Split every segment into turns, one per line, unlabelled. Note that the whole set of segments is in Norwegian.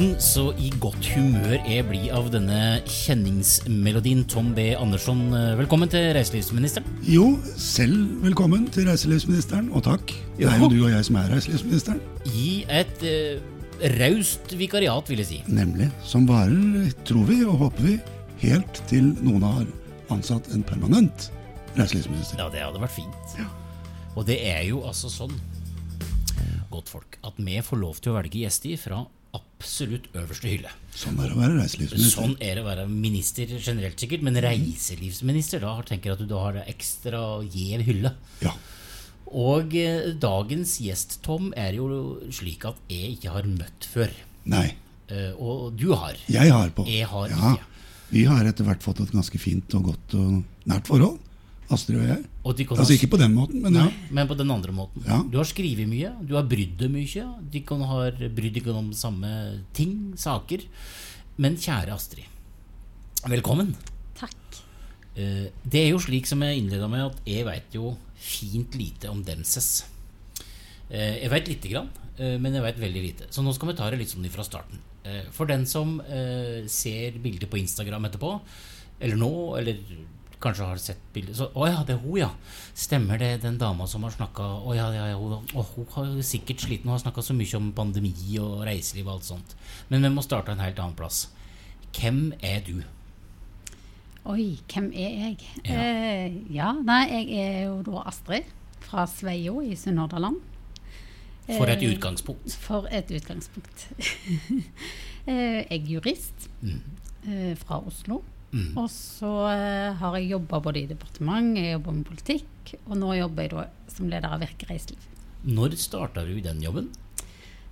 verden, så i godt humør jeg blir av denne kjenningsmelodien. Tom B. Andersson, eh, velkommen til reiselivsministeren.
Jo, selv velkommen til reiselivsministeren, og takk. Det er jo du og jeg som er reiselivsministeren.
I et eh, raust vikariat, vil jeg si.
Nemlig. Som varer, tror vi og håper vi, helt til noen har ansatt en permanent reiselivsminister.
Ja, det hadde vært fint. Og det er jo altså sånn, godt folk, at vi får lov til å velge gjester fra absolutt øverste hylle.
Sånn er det å være reiselivsminister.
Sånn er det å være minister generelt, sikkert, men reiselivsminister, da tenker jeg at du da har ekstra gjev hylle.
Ja.
Og eh, dagens gjest, Tom, er jo slik at jeg ikke har møtt før.
Nei,
Eh, og du har.
jeg har på.
Jeg har
ja.
ikke.
Vi har etter hvert fått et ganske fint og godt og nært forhold. Astrid og jeg.
Og
Altså
ha-
ikke på den måten, men ja.
Nei, men på den andre måten.
Ja.
Du har skrevet mye, du har brydd deg mye. De kan ha brydd deg om samme ting, saker. Men kjære Astrid, velkommen.
Takk.
Eh, Det er jo slik som jeg innleda med, at jeg veit jo fint lite om Demses. Eh, Jeg veit lite grann, eh, men jeg veit veldig lite. Så nå skal vi ta det litt sånn fra starten. For den som ser bilder på Instagram etterpå, eller nå, eller kanskje har sett bilder Så å ja, det er hun, ja. Stemmer det, den dama som har snakka Å ja, ja, ja, hun, å, hun har sikkert slitt. Hun har snakka så mye om pandemi og reiseliv og alt sånt. Men vi må starte en helt annen plass. Hvem er du?
Oi, hvem er jeg?
Ja.
Eh, ja, nei, jeg er jo da Astrid fra Sveio i Sunnhordland.
For et
Eh,
utgangspunkt.
For et utgangspunkt. Eh, jeg er jurist
Mm.
eh, fra Oslo.
Mm.
Og så eh, har jeg jobba både i departement, jeg jobber med politikk, og nå jobber jeg da som leder av Virke reiseliv.
Når starta du den jobben?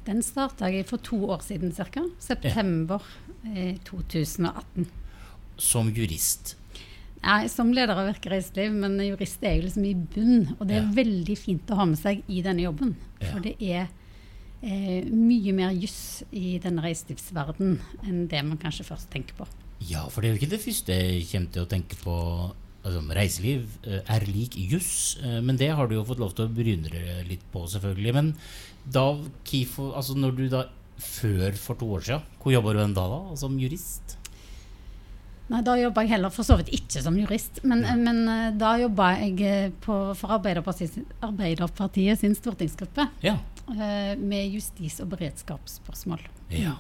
Den starta jeg for to år siden ca. September eh, 2018.
Som jurist.
Nei, som leder av Virke reiseliv, men jurist er jo liksom i bunn. Og det er
Ja.
veldig fint å ha med seg i denne jobben.
Ja.
For det er eh, mye mer juss i denne reiselivsverdenen enn det man kanskje først tenker på.
Ja, for det er jo ikke det første jeg kommer til å tenke på. Altså, reiseliv eh, er lik juss, eh, men det har du jo fått lov til å bryne deg litt på, selvfølgelig. Men da, Kifo, altså når du da før for to år siden, hvor jobba du da, da? Som jurist?
Nei, Da jobba jeg heller for så vidt ikke som jurist, men, men eh, da jobba jeg på, for Arbeiderpartiet, Arbeiderpartiet sin stortingsgruppe
Ja.
med justis- og beredskapsspørsmål.
ja.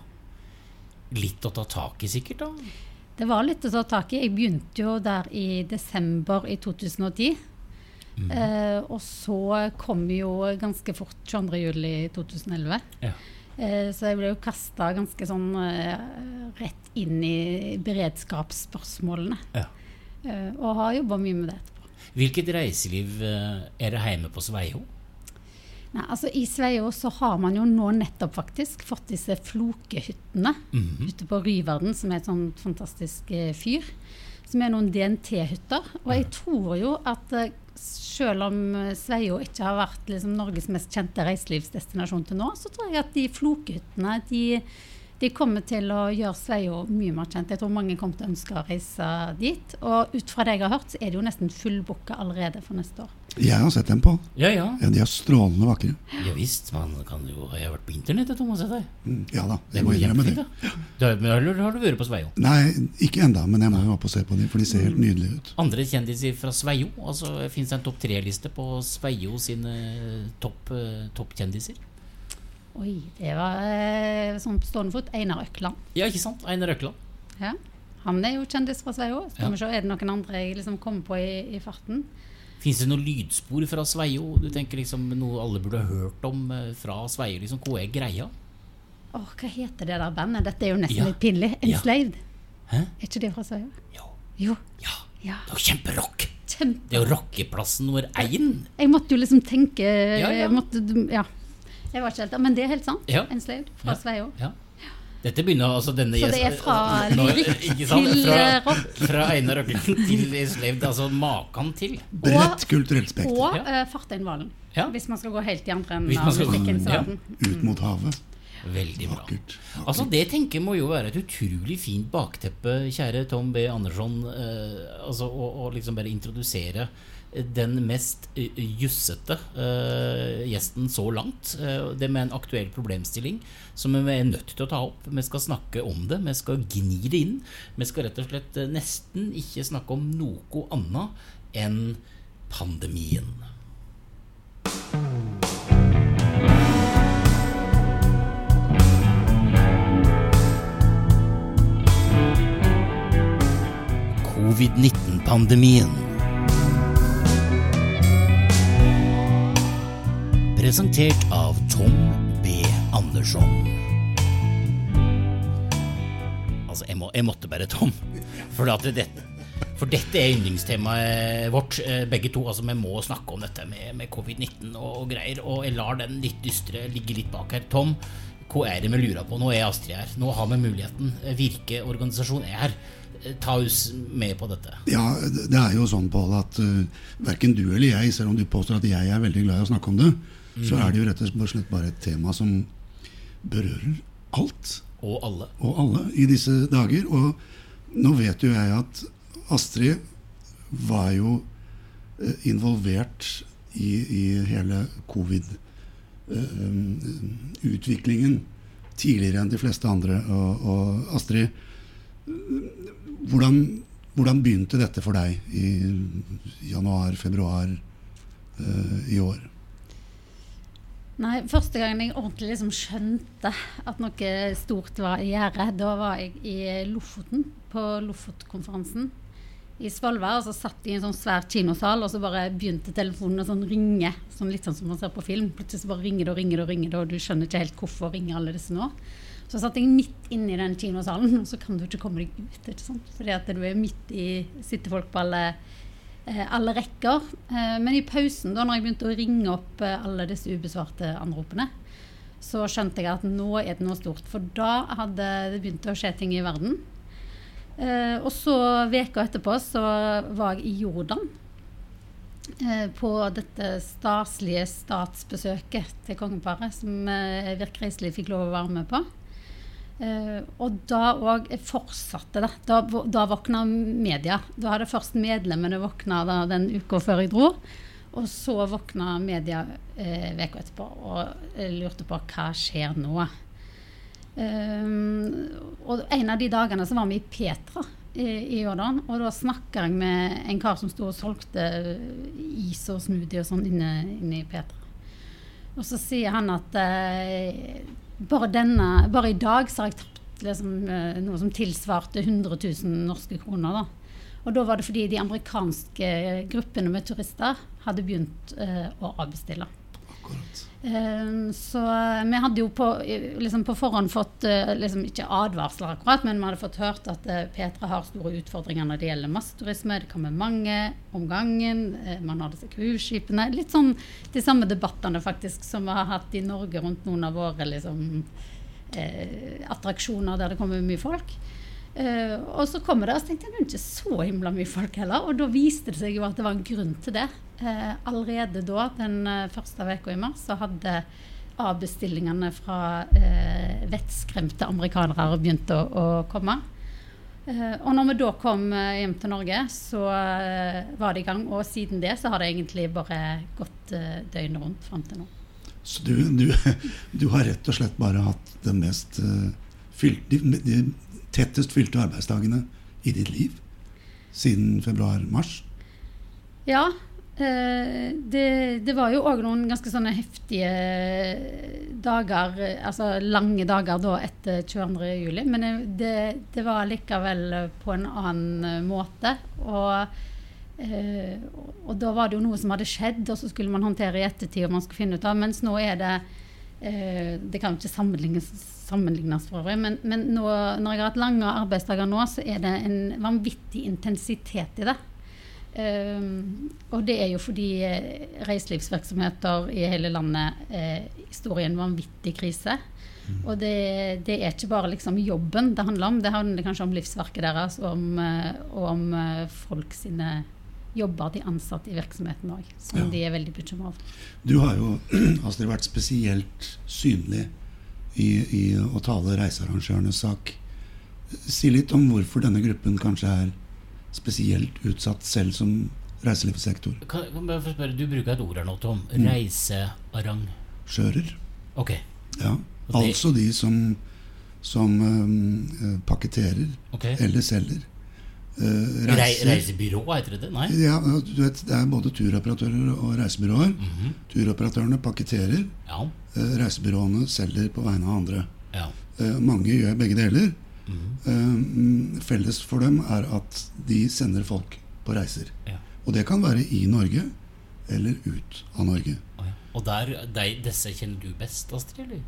Litt å ta tak i, sikkert, da?
Det var litt å ta tak i. Jeg begynte jo der i desember i 2010.
Mm.
Eh, og så kom jo ganske fort 22. juli 2011.
Ja.
Eh, så jeg ble jo kasta ganske sånn eh, rett inn i beredskapsspørsmålene.
Ja.
Eh, og har jobba mye med det etterpå.
Hvilket reiseliv eh, er det hjemme på Sveio?
Nei, altså I Sveio så har man jo nå nettopp faktisk fått disse flokehyttene
Mhm.
ute på Ryverden, som er et sånn fantastisk eh, fyr. Som er noen DNT-hytter. Og jeg tror jo at eh, selv om eh, Sveio ikke har vært liksom, Norges mest kjente reiselivsdestinasjon til nå, så tror jeg at de flokehyttene de, de kommer til å gjøre Sveio mye mer kjent. Jeg tror mange kommer til å ønske å reise dit. Og ut fra det jeg har hørt, så er det jo nesten fullbooka allerede for neste år.
Jeg har sett dem på.
Ja, ja.
Ja, de er strålende vakre.
Ja visst, man kan jo Jeg har vært på internettet, Thomas. Jeg,
Mm, Ja da, jeg må innrømme det.
da. Du har, eller har du vært på Sveio?
Nei, ikke enda, men jeg må jo opp og se på dem, for de ser helt nydelige ut.
Andre kjendiser fra Sveio? Altså, Fins det en topp tre-liste på Sveio sine topp, eh, toppkjendiser?
Oi, det var eh, sånn på stående fot. Einar Økland.
Ja, ikke sant? Einar Økland.
Ja. Han er jo kjendis fra Sveio. Skal
Ja.
vi se, er det noen andre jeg liksom kommer på i, i farten?
Fins det noen lydspor fra Sveio du tenker liksom noe alle burde ha hørt om eh, fra Sveio? Liksom, Hva er greia?
Åh, hva heter det der bandet? Dette er jo nesten
Ja.
litt pinlig. Enslaved.
Ja.
Er ikke det fra Sveio?
Jo.
Jo.
Ja,
Ja.
det er jo kjemperock!
Kjempe.
Det er jo rockeplassen nummer én.
Jeg måtte jo liksom tenke
Ja, ja.
Jeg måtte, ja. Jeg var ikke helt men det er helt sant.
Ja.
Enslaved fra
Ja.
Sveio.
Ja. Dette begynner altså denne
Så det er fra lyrikk til,
fra,
eh, rock.
Fra Einar Røkkelsen til Enslaved. Altså maken til.
Bredt kulturelt spekter.
Og
Ja.
uh, Fartein Valen.
Ja.
Hvis man skal gå helt i andre enden av
gå- ja.
Ut mot havet.
Veldig bra.
Vakkert.
Altså Det tenker jeg må jo være et utrolig fint bakteppe, kjære Tom B. Andersson. Eh, altså Å å liksom bare introdusere den mest jussete uh, gjesten så langt. Uh, det med en aktuell problemstilling som vi er nødt til å ta opp. Vi skal snakke om det, vi skal gni det inn. Vi skal rett og slett nesten ikke snakke om noe annet enn pandemien. Covid-19-pandemien. Presentert av Tom B. Andersson. Altså, jeg, må, jeg måtte bare, Tom. For, det, for dette er yndlingstemaet vårt, eh, begge to. Altså, Vi må snakke om dette med, med covid-19 og, greier. Og jeg lar den litt dystre ligge litt bak her. Tom, hva er det vi lurer på? Nå er Astrid her. Nå har vi muligheten. Virke organisasjon er her. Eh, Ta oss med på dette.
Ja, det er jo sånn, Pål, at uh, verken du eller jeg, selv om du påstår at jeg er veldig glad i å snakke om det, så er det jo rett og slett bare et tema som berører alt
Og alle.
og alle i disse dager. Og nå vet jo jeg at Astrid var jo eh, involvert i, i hele covid-utviklingen tidligere enn de fleste andre. Og, og Astrid, hvordan, hvordan begynte dette for deg i januar-februar eh, i år?
Nei, Første gangen jeg ordentlig liksom skjønte at noe stort var i gjære, da var jeg i Lofoten, på Lofotkonferansen i Svolvær. Og så satt jeg i en sånn svær kinosal, og så bare begynte telefonen å sånn ringe. Sånn litt sånn som man ser på film. Plutselig så bare ringer det og ringer det, og ringer det, og du skjønner ikke helt hvorfor ringer alle disse nå. Så satt jeg midt inne i den kinosalen, og så kan du ikke komme deg ut. ikke sant? Fordi at du er midt i Sitter på alle alle rekker. Eh, Men i pausen, da når jeg begynte å ringe opp eh, alle disse ubesvarte anropene, så skjønte jeg at nå er det noe stort. For da hadde det begynt å skje ting i verden. Eh, Og så veka etterpå så var jeg i Jordan. eh, På dette staselige statsbesøket til kongeparet som eh, Virk Reiseliv fikk lov å være med på. Eh, og da òg fortsatte det. Da, da våkna media. Da hadde først medlemmene våkna da, den uka før jeg dro. Og så våkna media eh, veka etterpå og lurte på hva skjer nå. Uh, og en av de dagene så var vi i Petra i, i Jordan. Og da snakka jeg med en kar som sto og solgte is og smoothie og sånn inne, inne i Petra. Og så sier han at bare, denne, bare i dag så har jeg tapt liksom, eh, noe som tilsvarte 100 000 norske kroner. Da. Og da var det fordi de amerikanske gruppene med turister hadde begynt eh, å avbestille.
Akkurat.
Eh, så vi hadde jo på, liksom på forhånd fått eh, liksom ikke advarsler akkurat, men vi hadde fått hørt at eh, Petra har store utfordringer når det gjelder masseturisme. Det kommer mange om gangen. eh, Man har disse cruiseskipene. Litt sånn de samme debattene faktisk som vi har hatt i Norge rundt noen av våre liksom, eh, attraksjoner der det kommer mye folk. Eh, og så kommer det, og så tenkte jeg det er ikke så himla mye folk heller. Og da viste det seg jo at det var en grunn til det. Uh, allerede da, den uh, første uka i mars, så hadde avbestillingene fra vettskremte amerikanere begynt å, å komme. Og når vi da kom hjem til Norge, så var det i gang. Og siden det så har det egentlig bare gått døgnet rundt fram til nå.
Så du, du, du har rett og slett bare hatt den mest fylt, de, de tettest fylte arbeidsdagene i ditt liv siden februar-mars?
Ja. Eh, det, det var jo òg noen ganske sånne heftige dager, altså lange dager da etter 22. juli. Men det, det var likevel på en annen måte. Og, eh, og da var det jo noe som hadde skjedd, og så skulle man håndtere i ettertid, og man skulle finne ut av. Mens nå er det eh, Det kan jo ikke sammenlignes, sammenlignes for øvrig, men, men nå, når jeg har hatt lange arbeidsdager nå, så er det en vanvittig intensitet i det. Um, og det er jo fordi eh, reiselivsvirksomheter i hele landet eh, står i en vanvittig krise. Og det, det er ikke bare liksom jobben det handler om, det handler kanskje om livsverket deres og om, eh, og om eh, folk sine jobber de ansatte i virksomheten òg, som
Ja.
de er veldig bekymra over.
Du har jo Astrid, vært spesielt synlig i, i å tale reisearrangørenes sak. Si litt om hvorfor denne gruppen kanskje er spesielt utsatt selv som reiselivssektor.
Kan, kan jeg spørre, Du bruker et ord her nå, Tom. Reisearrangører.
Sjører.
Ok.
Ja. Altså de som, som eh, pakketterer
okay.
eller selger. Uh,
Rei,
reiser.
reisebyrå, heter det det? Nei?
Ja, du vet, Det er både turoperatører og reisebyråer.
Mhm.
Turoperatørene pakketterer,
Ja.
Eh, reisebyråene selger på vegne av andre.
ja.
Eh, mange gjør begge deler.
Mhm.
Eh, mm, felles for dem er at de sender folk på reiser.
ja.
Og det kan være i Norge eller ut av Norge.
Og der, de, disse kjenner du best, Astrid? eller?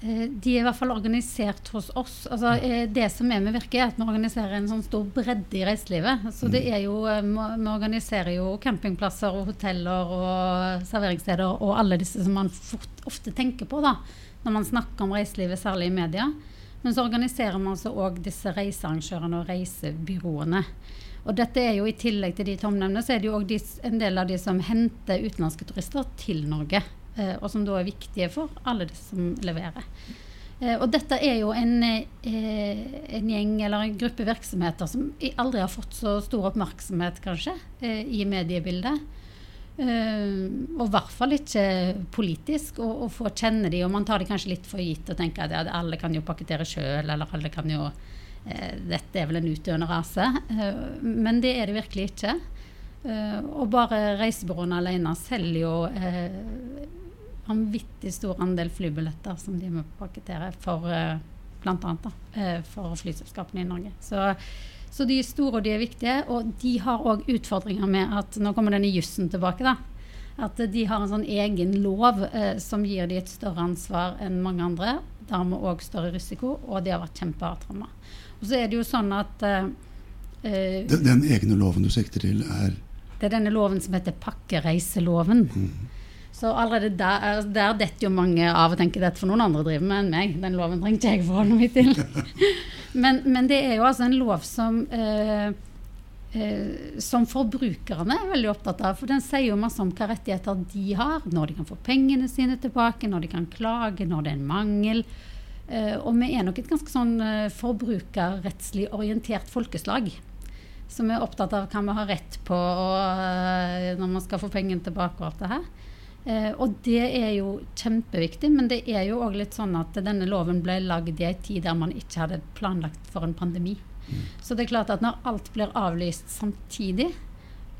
Eh, De er i hvert fall organisert hos oss. Altså, eh, det som er med Virke, er at vi organiserer en sånn stor bredde i reiselivet. Så det er jo, eh, Vi vi organiserer jo campingplasser og hoteller og serveringssteder og alle disse som man fort, ofte tenker på da, når man snakker om reiselivet, særlig i media. Men så organiserer man altså òg disse reisearrangørene og reisebyråene. Og dette er jo I tillegg til de Tom nevner, så er det jo også en del av de som henter utenlandske turister til Norge. Eh, og som da er viktige for alle de som leverer. Eh, og dette er jo en, eh, en gjeng eller en gruppe virksomheter som aldri har fått så stor oppmerksomhet, kanskje, i mediebildet. Og i hvert fall ikke politisk. Og, få kjenne de, og man tar de kanskje litt for gitt og tenker at alle kan jo pakkettere sjøl, eller alle kan jo Dette er vel en utdøende rase. Men det er det virkelig ikke. Og bare reisebyråene alene selger jo vanvittig stor andel flybilletter som de må pakkettere for eh, da, eh, for flyselskapene i Norge. Så, så de er store og de er viktige, og de har òg utfordringer med at Nå kommer denne jussen tilbake, da. At de har en sånn egen lov eh, som gir de et større ansvar enn mange andre. Dermed òg større risiko, og de har vært kjempehardt ramma. Og så er det jo sånn at eh, eh,
Den, den egne loven du sikter til, er
det er denne loven som heter pakkereiseloven. Så allerede der, eh, der detter jo mange av og tenker dette for noen andre driver med enn meg. Den loven trenger ikke jeg forholde meg til. men, men det er jo altså en lov som eh, eh, som forbrukerne er veldig opptatt av. For den sier jo masse om hva rettigheter de har, når de kan få pengene sine tilbake, når de kan klage, når det er en mangel. Eh, og vi er nok et ganske sånn eh, forbrukerrettslig orientert folkeslag. Som er opptatt av hva vi har rett på og, eh, når man skal få pengene tilbake og alt det her. Eh, og det er jo kjempeviktig, men det er jo òg litt sånn at denne loven ble lagd i ei tid der man ikke hadde planlagt for en pandemi. Så det er klart at når alt blir avlyst samtidig,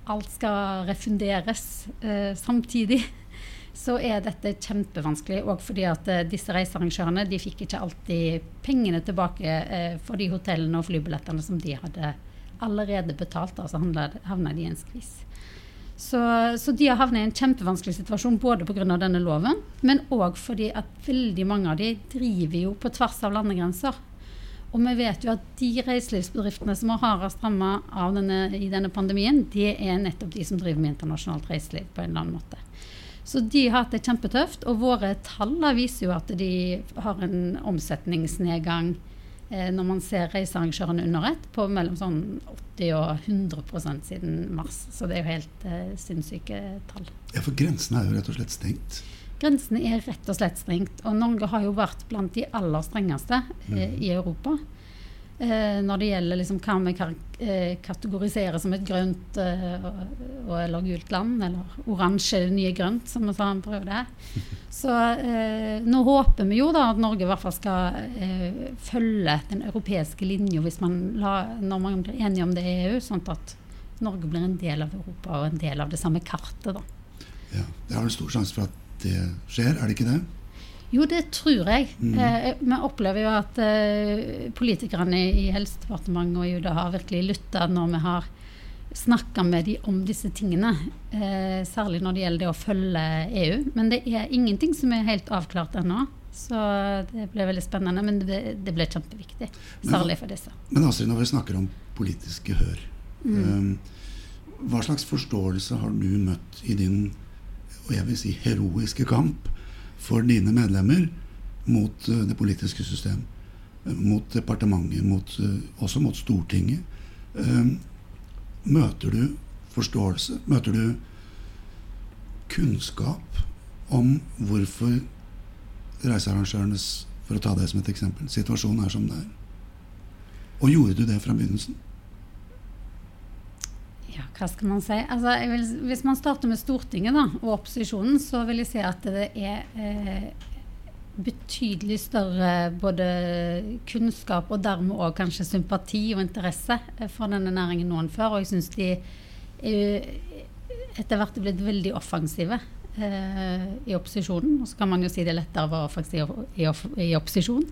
alt skal refunderes eh, samtidig, så er dette kjempevanskelig. Og fordi at eh, disse reisearrangørene de fikk ikke alltid pengene tilbake eh, for de hotellene og flybillettene som de hadde allerede betalt. Altså havna de i en skvis. Så, så de har havnet i en kjempevanskelig situasjon både pga. denne loven, men òg fordi at veldig mange av de driver jo på tvers av landegrenser. Og vi vet jo at de reiselivsbedriftene som er hardest ramma i denne pandemien, det er nettopp de som driver med internasjonalt reiseliv på en eller annen måte. Så de har hatt det kjempetøft. Og våre tall viser jo at de har en omsetningsnedgang når man ser reisearrangørene under ett, på mellom sånn 80 og 100% siden mars. Så det er jo helt eh, sinnssyke tall.
Ja, for grensene er jo rett og slett stengt.
Grensene er rett og slett stengt. Og Norge har jo vært blant de aller strengeste eh, i Europa. Eh, når det gjelder liksom hva vi eh, som et grønt eh, eller gult land, eller oransje eller nye grønt, som vi sa han prøvde her. Så eh, nå håper vi jo da at Norge i hvert fall skal følge den europeiske linja hvis man la, når man blir enige om det i EU, sånn at Norge blir en del av Europa og en del av det samme kartet. da.
Ja, Det er vel stor sjanse for at det skjer, er det ikke det?
Jo, det tror jeg. Eh, vi opplever jo at eh, politikerne i Helsedepartementet og UD har virkelig lytta når vi har snakka med dem om disse tingene. Eh, særlig når det gjelder det å følge EU. Men det er ingenting som er helt avklart ennå. Så det ble veldig spennende. Men det, det ble kjempeviktig. Særlig for disse.
Men Astrid, når vi snakker om politisk gehør, eh, hva slags forståelse har du møtt i din og jeg vil si heroiske kamp for dine medlemmer mot eh, det politiske system? eh, Mot departementet, mot, eh, også mot Stortinget. Møter du forståelse? Møter du kunnskap om hvorfor reisearrangørenes, for å ta det som et eksempel, Situasjonen er som det er? Og gjorde du det fra begynnelsen?
Ja, hva skal man si? Altså, vil, hvis man starter med Stortinget da, og opposisjonen, så vil jeg si at det er eh, betydelig større både kunnskap og dermed òg kanskje sympati og interesse eh, for denne næringen nå enn før. Og jeg syns de eh, etter hvert er blitt veldig offensive eh, i opposisjonen. Og så kan man jo si det er lettere å være offensiv i, i, opposisjon.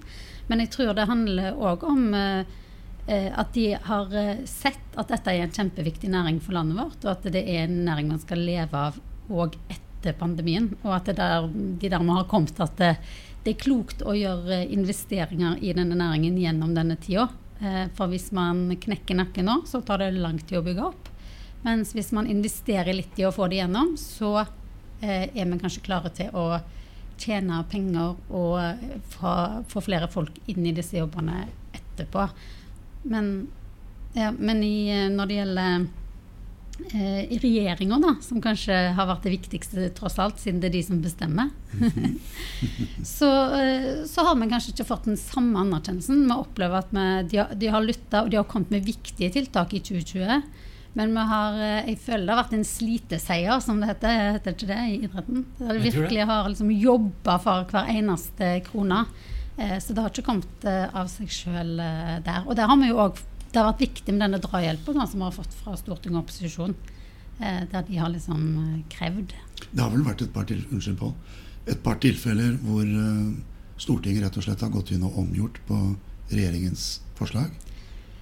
Men jeg tror det handler òg om eh, at de har eh, sett at dette er en kjempeviktig næring for landet vårt, og at det er en næring man skal leve av òg etter pandemien. Og at der, de dermed har kommet at det, det, er klokt å gjøre investeringer i denne næringen gjennom denne tida. For hvis man knekker nakken nå, så tar det lang tid å bygge opp. Mens hvis man investerer litt i å få det gjennom, så eh, er vi kanskje klare til å tjene penger og få flere folk inn i disse jobbene etterpå. Men, ja, men i, eh, når det gjelder eh, i regjeringa, da, som kanskje har vært det viktigste tross alt, siden det er de som bestemmer, så, eh, så, har vi kanskje ikke fått den samme anerkjennelsen. Vi opplever at vi, de, de har lytta og de har kommet med viktige tiltak i 2020. Men vi har, jeg føler det har vært en sliteseier, som det heter. Heter ikke det i idretten? Der de virkelig har liksom jobba for hver eneste krone. Eh, så det har ikke kommet eh, av seg sjøl der. Og der har vi jo også, det har vært viktig med denne drahjelpen som vi har fått fra Stortinget og opposisjonen. Der de har liksom krevd.
Det har vel vært et par, til, unnskyld, Paul, et par tilfeller hvor Stortinget rett og slett har gått inn og omgjort på regjeringens forslag?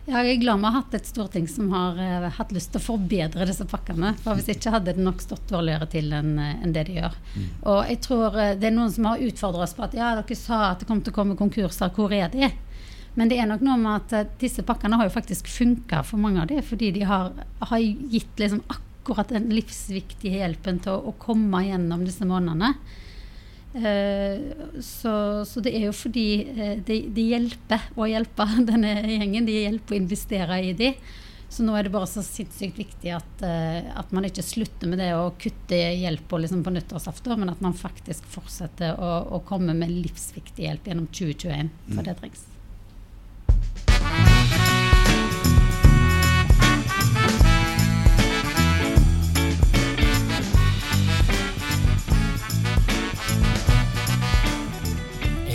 Ja, jeg er glad vi har hatt et storting som har uh, hatt lyst til å forbedre disse pakkene. For Hvis ikke hadde det nok stått dårligere til enn uh, en det de gjør. Mm. Og jeg tror uh, det er noen som har utfordra oss på at ja, dere sa at det kom til å komme konkurser, hvor er de? Men det er nok noe med at disse pakkene har jo faktisk funka for mange av de, fordi de har, har gitt liksom akkurat den livsviktige hjelpen til å, å komme gjennom disse månedene. Eh, så, så, det er jo fordi eh, det, de hjelper å hjelpe denne gjengen. De hjelper å investere i de. Så nå er det bare så sinnssykt viktig at, uh, at man ikke slutter med det å kutte hjelp på, liksom på nyttårsaften, men at man faktisk fortsetter å, å komme med livsviktig hjelp gjennom 2021. For mm. det trengs.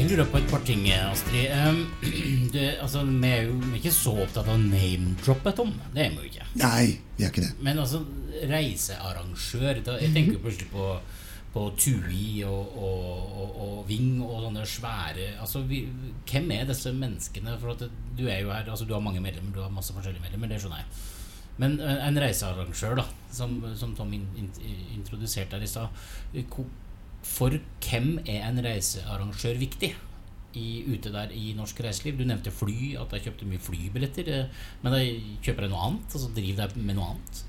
Lurer på et par ting, Astrid. Um, du, altså, vi er jo ikke så opptatt av name-droppet, Tom. Det er vi jo ikke.
Nei, vi er ikke det.
Men altså, reisearrangør da, Jeg tenker plutselig på, på TUI og, og, og, og, Ving og sånne svære altså, vi, Hvem er disse menneskene? For at du er jo her, altså, du har mange medlemmer, du har masse forskjellige medlemmer, det skjønner jeg. Men eh, en reisearrangør, da, som, som Tom in, in, introduserte her i stad for hvem er en reisearrangør viktig? I, ute der i norsk reiseliv. Du nevnte fly, at de kjøpte mye flybilletter. Eh, men de kjøper de noe annet? Altså driver de med noe annet?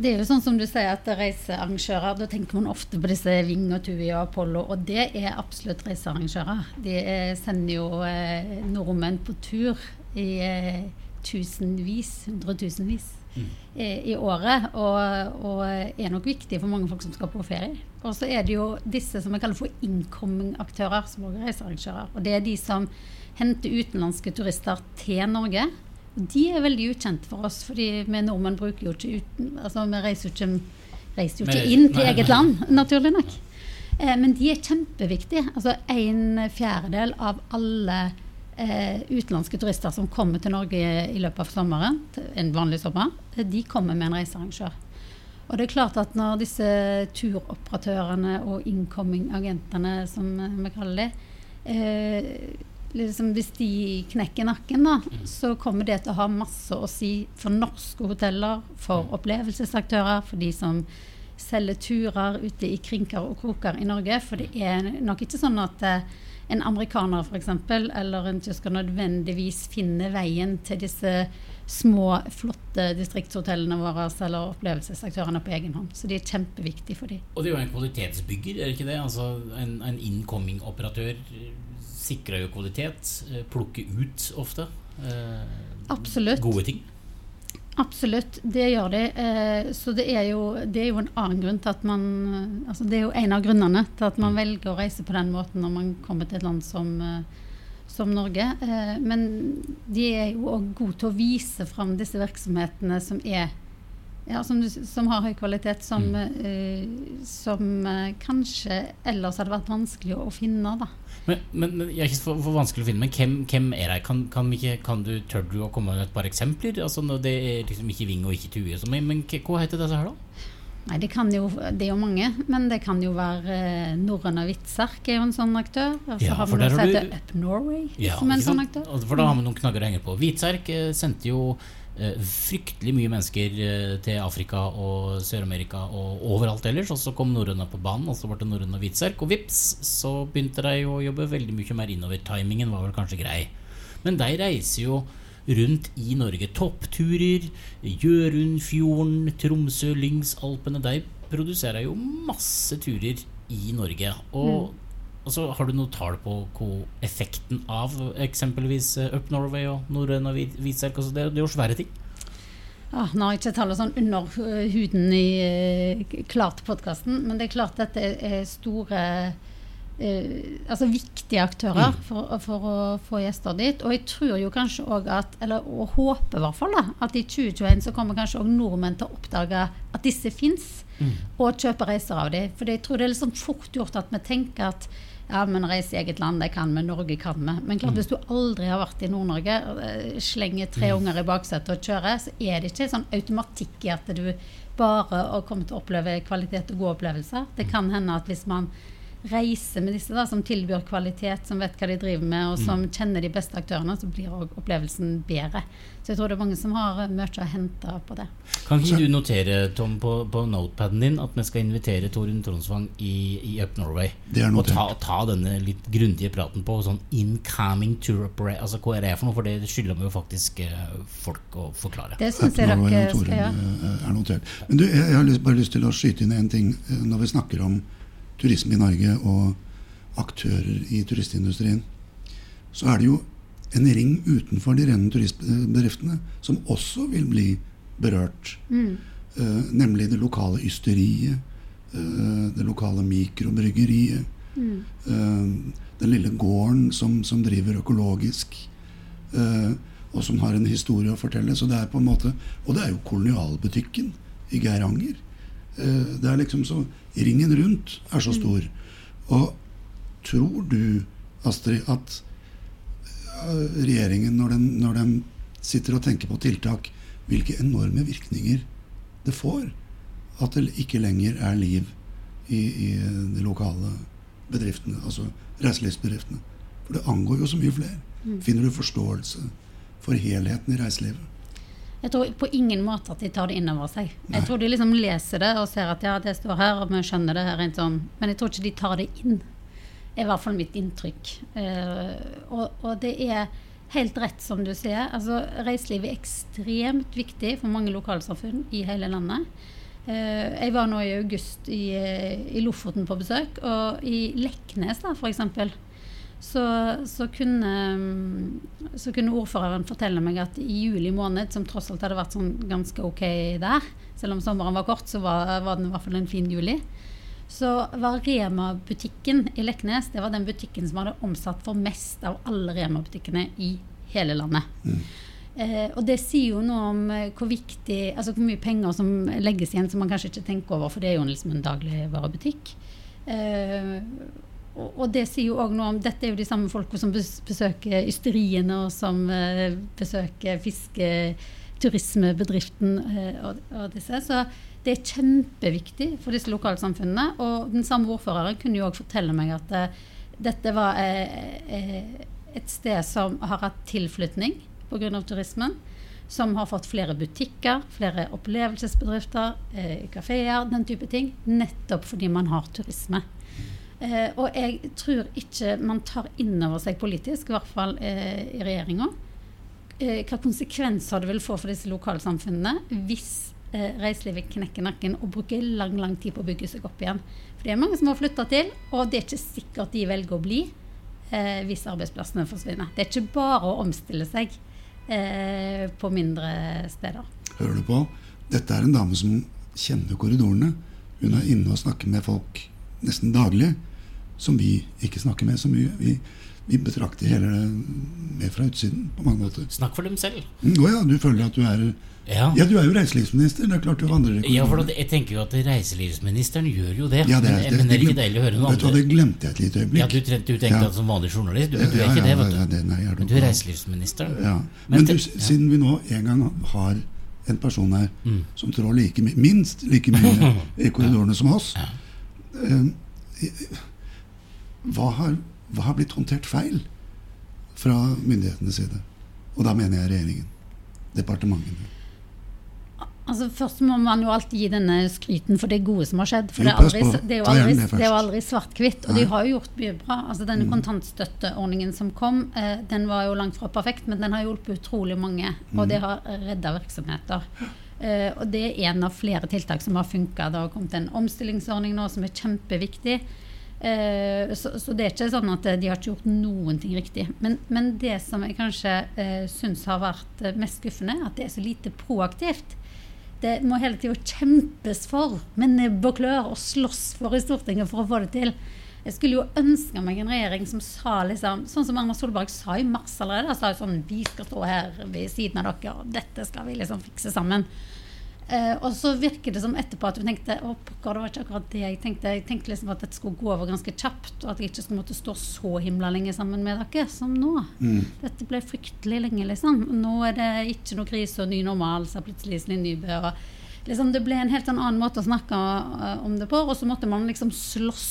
Det er jo sånn som du sier at reisearrangører, Da tenker man ofte på disse Ving og Tui og Apollo, og det er absolutt reisearrangører. De sender jo eh, nordmenn på tur i eh, tusenvis, hundretusenvis i året. Og, og, er nok viktig for mange folk som skal på ferie. Og så er det jo disse som vi kaller for incoming-aktører, som også er reisearrangører. Og det er de som henter utenlandske turister til Norge. Og de er veldig ukjente for oss, fordi vi nordmenn bruker jo ikke uten, altså vi reiser jo ikke, reiser jo ikke inn til eget land, naturlig nok. Eh, men de er kjempeviktige. Altså en fjerdedel av alle eh, utenlandske turister som kommer til Norge i løpet av sommeren, en vanlig sommer, eh, de kommer med en reisearrangør. Og det er klart at når disse turoperatørene og incoming-agentene, som vi kaller det, eh, liksom hvis de knekker nakken, da, mm. så kommer det til å ha masse å si for norske hoteller, for mm. opplevelsesaktører, for de som selger turer ute i krinker og kroker i Norge. For det er nok ikke sånn at eh, en amerikaner f.eks. eller en tysker nødvendigvis finner veien til disse små, flotte distriktshotellene våre eller opplevelsesaktørene på egen hånd. Så de er kjempeviktige for dem.
Og det er jo en kvalitetsbygger, er det ikke det? Altså En, en incoming-operatør sikrer jo kvalitet, eh, plukker ut ofte
eh, Absolutt.
gode ting.
Absolutt, det gjør de. Eh, så det er, jo, det er, jo, en annen grunn til at man altså Det er jo en av grunnene til at man velger å reise på den måten når man kommer til et land som, som Norge. Men de er jo òg gode til å vise fram disse virksomhetene som er ja, som, som, har høy kvalitet, som, mm. uh, som uh, kanskje ellers hadde vært vanskelig å, finne. Da.
Men, men, men jeg er ikke for, for, vanskelig å finne, men hvem, hvem er de? Kan, kan, kan, du, Tør du å komme med et par eksempler? Altså, det er liksom ikke Ving og ikke Tue. Sånn, men, men hva heter disse her, da?
Nei, det, kan jo, det er jo mange, men det kan jo være eh, Norrøne og Hvitserk er jo en sånn aktør. Og så
ja,
har vi noe som heter Up Norway
ja,
som en sånn aktør.
For da har vi noen knagger å henge på. Hvitserk eh, sendte jo fryktelig mye mennesker eh, til Afrika og Sør-Amerika og overalt ellers. Og så kom norrøna på banen, og så ble det norrøn og hvitserk. Og vips, så begynte de å jobbe veldig mye mer innover. Timingen var vel kanskje grei. Men de reiser jo rundt i Norge. Toppturer, Gjørundfjorden, Tromsø, Lyngsalpene. De produserer jo masse turer i Norge. Og mm. Og så Har du noe tall på hvor effekten av eksempelvis eh, Up Norway og norrøn og hvitserk altså det, det er jo svære ting.
Ja, nå har jeg ikke tallet sånn under eh, huden i, klart podkasten, men det er klart at dette er store uh, Altså viktige aktører mm. for, for, å få gjester dit. Og jeg tror jo kanskje òg at Eller og håper i hvert fall da, at i 2021 så kommer kanskje òg nordmenn til å oppdage at disse fins, mm. og kjøpe reiser av dem. For jeg tror det er litt sånn fort gjort at vi tenker at ja, men reise i eget land, det kan vi. Norge kan vi. Men klart, mm. hvis du aldri har vært i Nord-Norge, eh, slenger tre mm. unger i baksetet og kjører, så er det ikke sånn automatikk i at du bare kommer til å oppleve kvalitet og gode opplevelser. Det kan hende at hvis man reise med disse da, som tilbyr kvalitet, som vet hva de driver med, og som mm. kjenner de beste aktørene, så blir opplevelsen bedre. Så jeg tror det er mange som har mye å hente på det.
Kan ikke du notere Tom, på, på notepaden din at vi skal invitere Torunn Tronsvang i, i, Up Norway? Og ta, ta, denne litt grundige praten på sånn incoming tour operate Altså, hva er det for noe? For det skylder vi jo faktisk eh, folk å forklare.
Det syns jeg dere skal gjøre.
Er notert. Men du, jeg, jeg har bare lyst til å skyte inn en ting eh, når vi snakker om turisme i Norge og aktører i turistindustrien, så er det jo en ring utenfor de rene turistbedriftene som også vil bli berørt. Mm. Uh, nemlig det lokale ysteriet, uh, det lokale mikrobryggeriet. Mm. Uh, den lille gården som, som driver økologisk, og som har en historie å fortelle. Så det er på en måte, Og det er jo kolonialbutikken i Geiranger. Det er liksom så ringen rundt er så stor. Og tror du, Astrid, at øh, regjeringen, når den, når den sitter og tenker på tiltak, hvilke enorme virkninger det får at det ikke lenger er liv i, i de lokale bedriftene, altså reiselivsbedriftene. For det angår jo så mye flere. Mm. Finner du forståelse for helheten i reiselivet?
Jeg tror på ingen måte at de tar det inn over seg. Nei. Jeg tror de liksom leser det og ser at ja, det står her, og vi skjønner det her. Sånn. Men jeg tror ikke de tar det inn. Det er i hvert fall mitt inntrykk. Uh, og, og, det er helt rett som du sier. Altså, reiseliv er ekstremt viktig for mange lokalsamfunn i hele landet. Uh, jeg var nå i august i, eh, i Lofoten på besøk, og i Leknes da, f.eks så, så, kunne, så, kunne, ordføreren fortelle meg at i juli måned, som tross alt hadde vært sånn ganske ok der, selv om sommeren var kort, så var, var den i hvert fall en fin juli, så var Rema-butikken i Leknes det var den butikken som hadde omsatt for mest av alle Rema-butikkene i hele landet. Mm. Eh, og det sier jo noe om eh, hvor viktig, altså hvor mye penger som legges igjen som man kanskje ikke tenker over, for det er jo liksom en dagligvarebutikk. Eh, og, det sier jo også noe om Dette er jo de samme folka som besøker ysteriene, og som uh, besøker fisketurismebedriften uh, og, disse. Så det er kjempeviktig for disse lokalsamfunnene. Og den samme ordføreren kunne jo òg fortelle meg at uh, dette var et sted som har hatt tilflytning pga. turismen. Som har fått flere butikker, flere opplevelsesbedrifter, kafeer, den type ting. Nettopp fordi man har turisme. Eh, og jeg tror ikke man tar inn over seg politisk, i hvert fall eh, i regjeringa, eh, hva konsekvenser det vil få for disse lokalsamfunnene hvis eh, reiselivet knekker nakken og bruker lang lang tid på å bygge seg opp igjen. For det er mange som har flytta til, og det er ikke sikkert de velger å bli eh, hvis arbeidsplassene forsvinner. Det er ikke bare å omstille seg eh, på mindre steder.
hører du på? Dette er en dame som kjenner korridorene. Hun er inne og snakker med folk nesten daglig, som vi ikke snakker med så mye. Vi, vi betrakter hele det mer fra utsiden på mange måter.
Snakk for dem selv.
Mm, Å ja, du føler at du er
Ja.
Ja, du er jo reiselivsminister. Det er klart du vandrer
Ja, for jeg tenker jo at reiselivsministeren gjør jo det.
Ja, det er-
men,
det-
men det er ikke deilig å høre noe
Vet du hva,
annet.
det glemte jeg et lite øyeblikk.
Ja, du, trent, du tenkte
Ja.
at som vanlig journalist, du, du er ikke det, vet du.
det- nei, er
Men du er reiselivsministeren.
Ja.
Men
Men du, siden vi nå en gang har en person her
Mm.
som trår like minst like mye i korridorene som oss
Ja.
Hva, har, hva har blitt håndtert feil fra myndighetenes side? Og da mener jeg regjeringen. Departementene.
Altså Først må man jo alltid gi denne skryten for det gode som har skjedd. For det er, aldri, det er jo aldri,
det
er aldri svart-hvitt. Og de har jo gjort mye bra. Altså Denne
Mm.
kontantstøtteordningen som kom, eh, den var jo langt fra perfekt, men den har hjulpet utrolig mange.
Mm.
Og det har redda virksomheter. Eh, og det er en av flere tiltak som har funka. Det har kommet en omstillingsordning nå som er kjempeviktig. Eh, så, så det er ikke sånn at eh, de har ikke gjort noen ting riktig. Men, men det som jeg kanskje eh, syns har vært eh, mest skuffende, at det er så lite proaktivt. Det må hele tida kjempes for med nebb og klør og slåss for i Stortinget for å få det til. Jeg skulle jo ønske meg en regjering som sa liksom Sånn som Erna Solberg sa i mars allerede. Sa sånn Vi skal stå her ved siden av dere, og dette skal vi liksom fikse sammen. Eh, og så virker det som etterpå at hun tenkte å pokker, det var ikke akkurat det jeg tenkte. Jeg tenkte liksom at dette skulle gå over ganske kjapt, og at jeg ikke skulle måtte stå så himla lenge sammen med dere som nå.
Mm.
Dette ble fryktelig lenge, liksom. Nå er det ikke noe krise og ny normal, sa plutselig Iselin Nybø. Og liksom det ble en helt annen måte å snakke eh, om det på, og så måtte man liksom slåss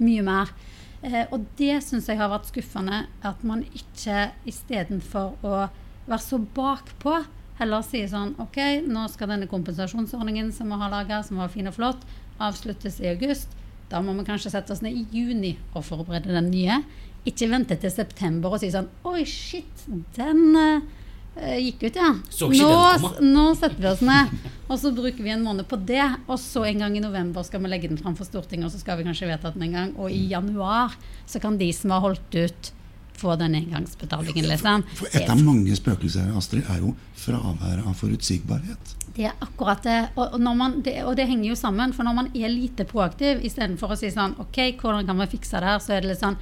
mye mer. Eh, og det syns jeg har vært skuffende, at man ikke istedenfor å være så bakpå, heller sier sånn OK, nå skal denne kompensasjonsordningen som vi har laga, som var fin og flott, avsluttes i august. Da må vi kanskje sette oss ned i juni og forberede den nye. Ikke vente til september og si sånn Oi, shit, den uh, gikk ut, ja. Nå, nå setter vi oss ned. Og så bruker vi en måned på det. Og så en gang i november skal vi legge den fram for Stortinget, og så skal vi kanskje vedta den en gang. Og i januar så kan de som har holdt ut, få den engangsbetalingen, liksom.
For et av mange spøkelser Astrid, er jo fraværet av forutsigbarhet.
Det er akkurat det. Og, man, det. og det henger jo sammen. For når man er lite proaktiv, istedenfor å si sånn OK, hvordan kan vi fikse det her? Så er det litt sånn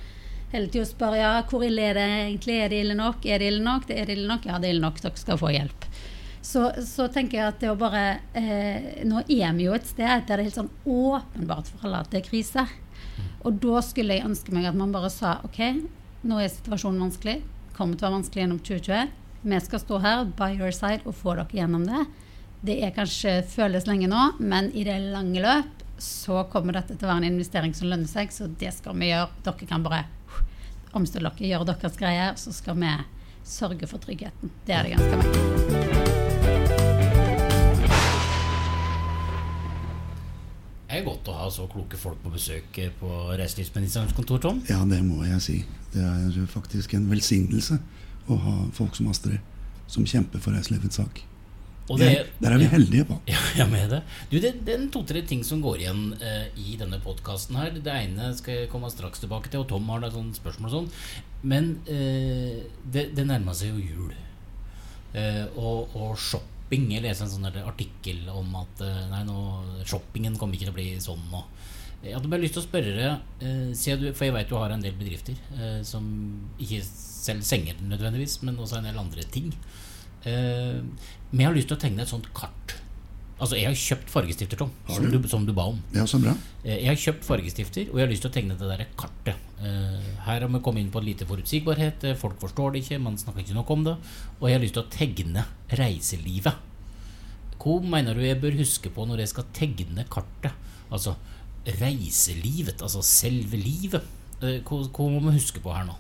hele tiden å spørre ja, hvor ille er det egentlig? Er det ille nok? Er det ille nok? Det er det ille nok? Ja, det er ille nok. Dere skal få hjelp. Så, så tenker jeg at det å bare eh, Nå er vi jo et sted der det er helt sånn åpenbart for alle at det er krise. Og da skulle jeg ønske meg at man bare sa OK, nå er situasjonen vanskelig. Kommer til å være vanskelig gjennom 2021. Vi skal stå her by your side og få dere gjennom det. Det er kanskje føles lenge nå, men i det lange løp så kommer dette til å være en investering som lønner seg, så det skal vi gjøre. Dere kan bare omstille dere, gjøre deres greier, så skal vi sørge for tryggheten. Det er det ganske mye.
Det er godt å ha så kloke folk på besøk på reiselivsministerens kontor, Tom.
Ja, det må jeg si. Det er faktisk en velsignelse å ha folk som Astrid, som kjemper for reiselivets sak.
Og
Der,
det,
der er vi heldige på.
Ja, jeg med det. Du, det, det er to-tre ting som går igjen eh, i denne podkasten her. Det ene skal jeg komme straks tilbake til, og Tom har da sånn spørsmål og sånn. Men eh, det, det nærmer seg jo jul. Eh, og, og shopping. Jeg leste en sånn artikkel om at eh, nei, nå, shoppingen kommer ikke til å bli sånn nå. Jeg hadde bare lyst til å spørre deg, eh, du, for jeg vet du har en del bedrifter eh, som ikke selger senger nødvendigvis, men også en del andre ting. Men jeg har lyst til å tegne et sånt kart. Altså, jeg har kjøpt fargestifter, Tom,
du?
som
du?
som du ba om.
Ja, så bra.
Eh, Jeg har kjøpt fargestifter, og jeg har lyst til å tegne det der kartet. Eh, Her har vi kommet inn på lite forutsigbarhet. eh, Folk forstår det ikke, man snakker ikke nok om det. Og jeg har lyst til å tegne reiselivet. Hva mener du jeg bør huske på når jeg skal tegne kartet? Altså reiselivet, altså selve livet. Hva, hva må vi huske på her nå?